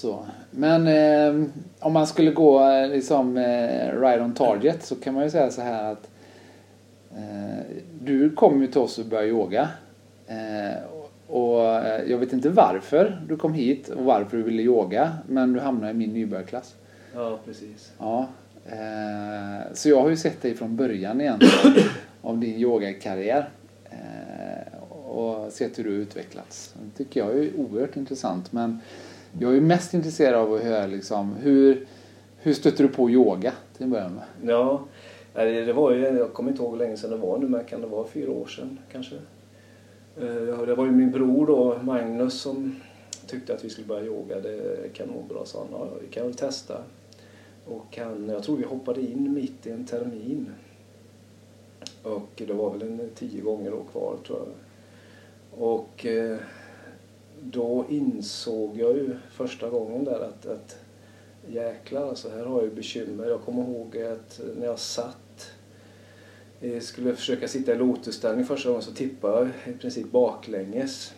Så. Men eh, om man skulle gå eh, liksom eh, right on target så kan man ju säga så här att eh, du kom ju till oss och började yoga. Eh, och eh, jag vet inte varför du kom hit och varför du ville yoga men du hamnade i min nybörjarklass. Ja, precis. Ja. Så jag har ju sett dig från början egentligen av din yogakarriär. Och sett hur du utvecklats. Det tycker jag är oerhört intressant. Men jag är mest intresserad av att höra liksom, hur, hur stötte du på yoga till en början med? Ja, det var ju, jag kommer inte ihåg hur länge sedan det var nu, men kan det vara fyra år sedan kanske? Eh, det var ju min bror då, Magnus, som tyckte att vi skulle börja yoga. Det kan nog bra, sa han. Ja, vi kan väl testa. Och han, jag tror vi hoppade in mitt i en termin. Och det var väl en tio gånger då kvar tror jag. Och eh, då insåg jag ju första gången där att, att jäklar alltså här har jag ju bekymmer. Jag kommer ihåg att när jag satt eh, skulle försöka sitta i lotusställning första gången så tippade jag i princip baklänges.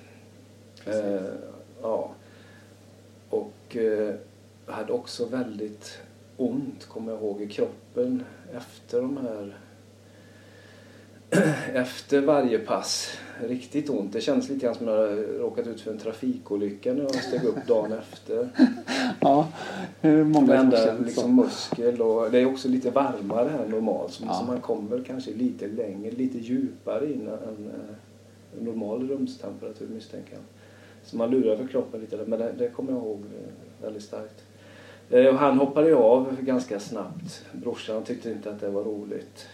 Eh, ja. Och eh, hade också väldigt ont, kommer jag ihåg, i kroppen efter de här efter varje pass. Riktigt ont. Det kändes lite grann som att jag råkat ut för en trafikolycka när jag steg upp dagen efter. Ja, många Varenda liksom, muskel och det är också lite varmare här normalt. Så, Ja. man kommer kanske lite längre, lite djupare in än eh, normal rumstemperatur misstänker jag. Så man lurar för kroppen lite men det, det kommer jag ihåg eh, väldigt starkt. Eh, Och han hoppade ju av ganska snabbt. Brorsan tyckte inte att det var roligt.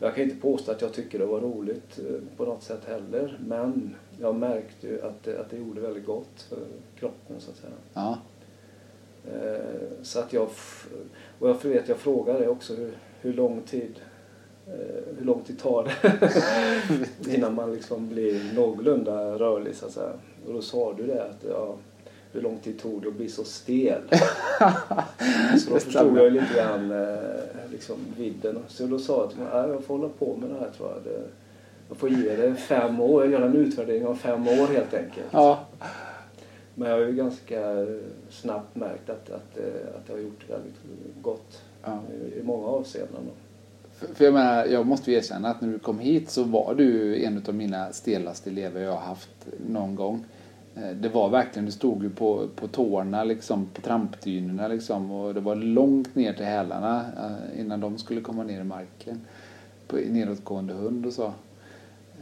Jag kan inte påstå att jag tycker det var roligt eh, på något sätt heller. Men jag märkte ju att det, att det gjorde väldigt gott för kroppen så att säga. Ja, Eh, Så att jag, och jag vet, jag frågade också hur, hur lång tid eh, hur lång tid tar det innan man liksom blir någorlunda rörlig så att säga. Och då sa du det att ja, hur lång tid tog det att bli så stel? så då Det förstod jag lite grann eh, liksom vidden. Så då sa jag till mig, "Nej, jag får hålla på med det här tror jag. Det, jag får ge det fem år, jag gör en utvärdering om fem år helt enkelt. ja, Men jag har ju ganska snabbt märkt att, att, eh, att det har gjort väldigt gott ja. i, i många avseenden. För, för jag menar, jag måste ju erkänna att när du kom hit så var du en av mina stelaste elever jag har haft någon gång. Eh, det var verkligen, du stod ju på, på tårna liksom, på trampdynorna liksom och det var långt ner till hälarna eh, innan de skulle komma ner i marken. På nedåtgående hund och så.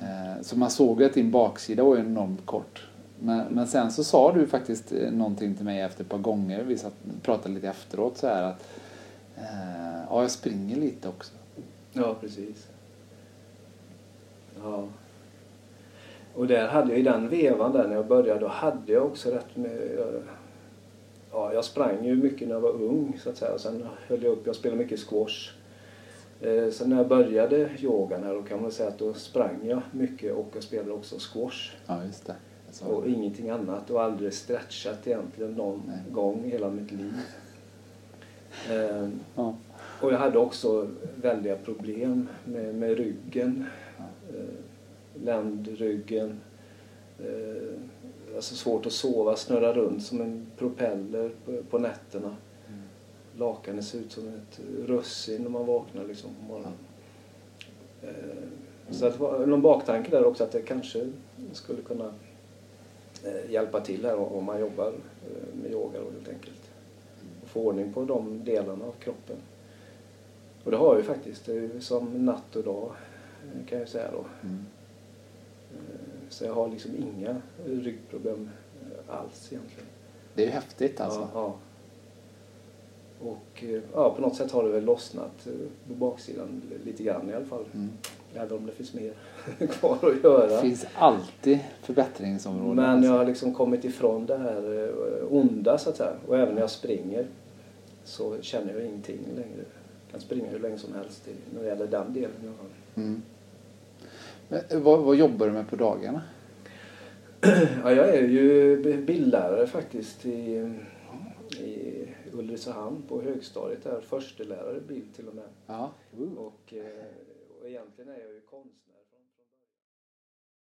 Eh, så man såg ju att din baksida var enormt kort. Men, men sen så sa du faktiskt någonting till mig efter ett par gånger, vi satt, pratade lite efteråt så här att ja, jag springer lite också. Ja, precis. Ja. Och där hade jag i den vevan där när jag började, då hade jag också rätt med... Ja, jag sprang ju mycket när jag var ung så att säga. Och sen höll jag upp, jag spelade mycket squash. Eh, sen när jag började yogan här då kan man säga att då sprang jag mycket och jag spelade också squash. Ja, just det. Sa Och ingenting annat och aldrig stretchat egentligen någon Nej. gång hela mitt liv. Ehm, Ja. och jag hade också väldiga problem med, med ryggen. Eh, ländryggen. Eh, alltså svårt att sova, snurra runt som en propeller på, på nätterna. Mm. Lakanet ser ut som ett russin när man vaknar liksom på morgonen. Eh, så det var någon baktanke där också att det kanske skulle kunna eh, hjälpa till här om man jobbar eh, med yoga då, helt enkelt. Och få ordning på de delarna av kroppen. Och det har jag ju faktiskt. Det är ju som natt och dag eh, kan jag säga då. Mm. Så jag har liksom inga ryggproblem eh, alls egentligen. Det är ju häftigt alltså. Ja, ja. Och eh, ja, på något sätt har det väl lossnat eh, på baksidan lite grann i alla fall. Mm. Även om det finns mer kvar att göra. Det finns alltid förbättringsområden. Men jag alltså. har liksom kommit ifrån det här onda så att säga. Och även när jag springer så känner jag ingenting längre. Jag kan springa hur länge som helst när det gäller den delen. alla fall. Mm. Men, vad, vad jobbar du med på dagarna? Ja, jag är ju bildlärare faktiskt i, i Ulricehamn på högstadiet. Där. Förstelärare bild till och med. Ja. Och, eh, och egentligen är jag ju konstnär.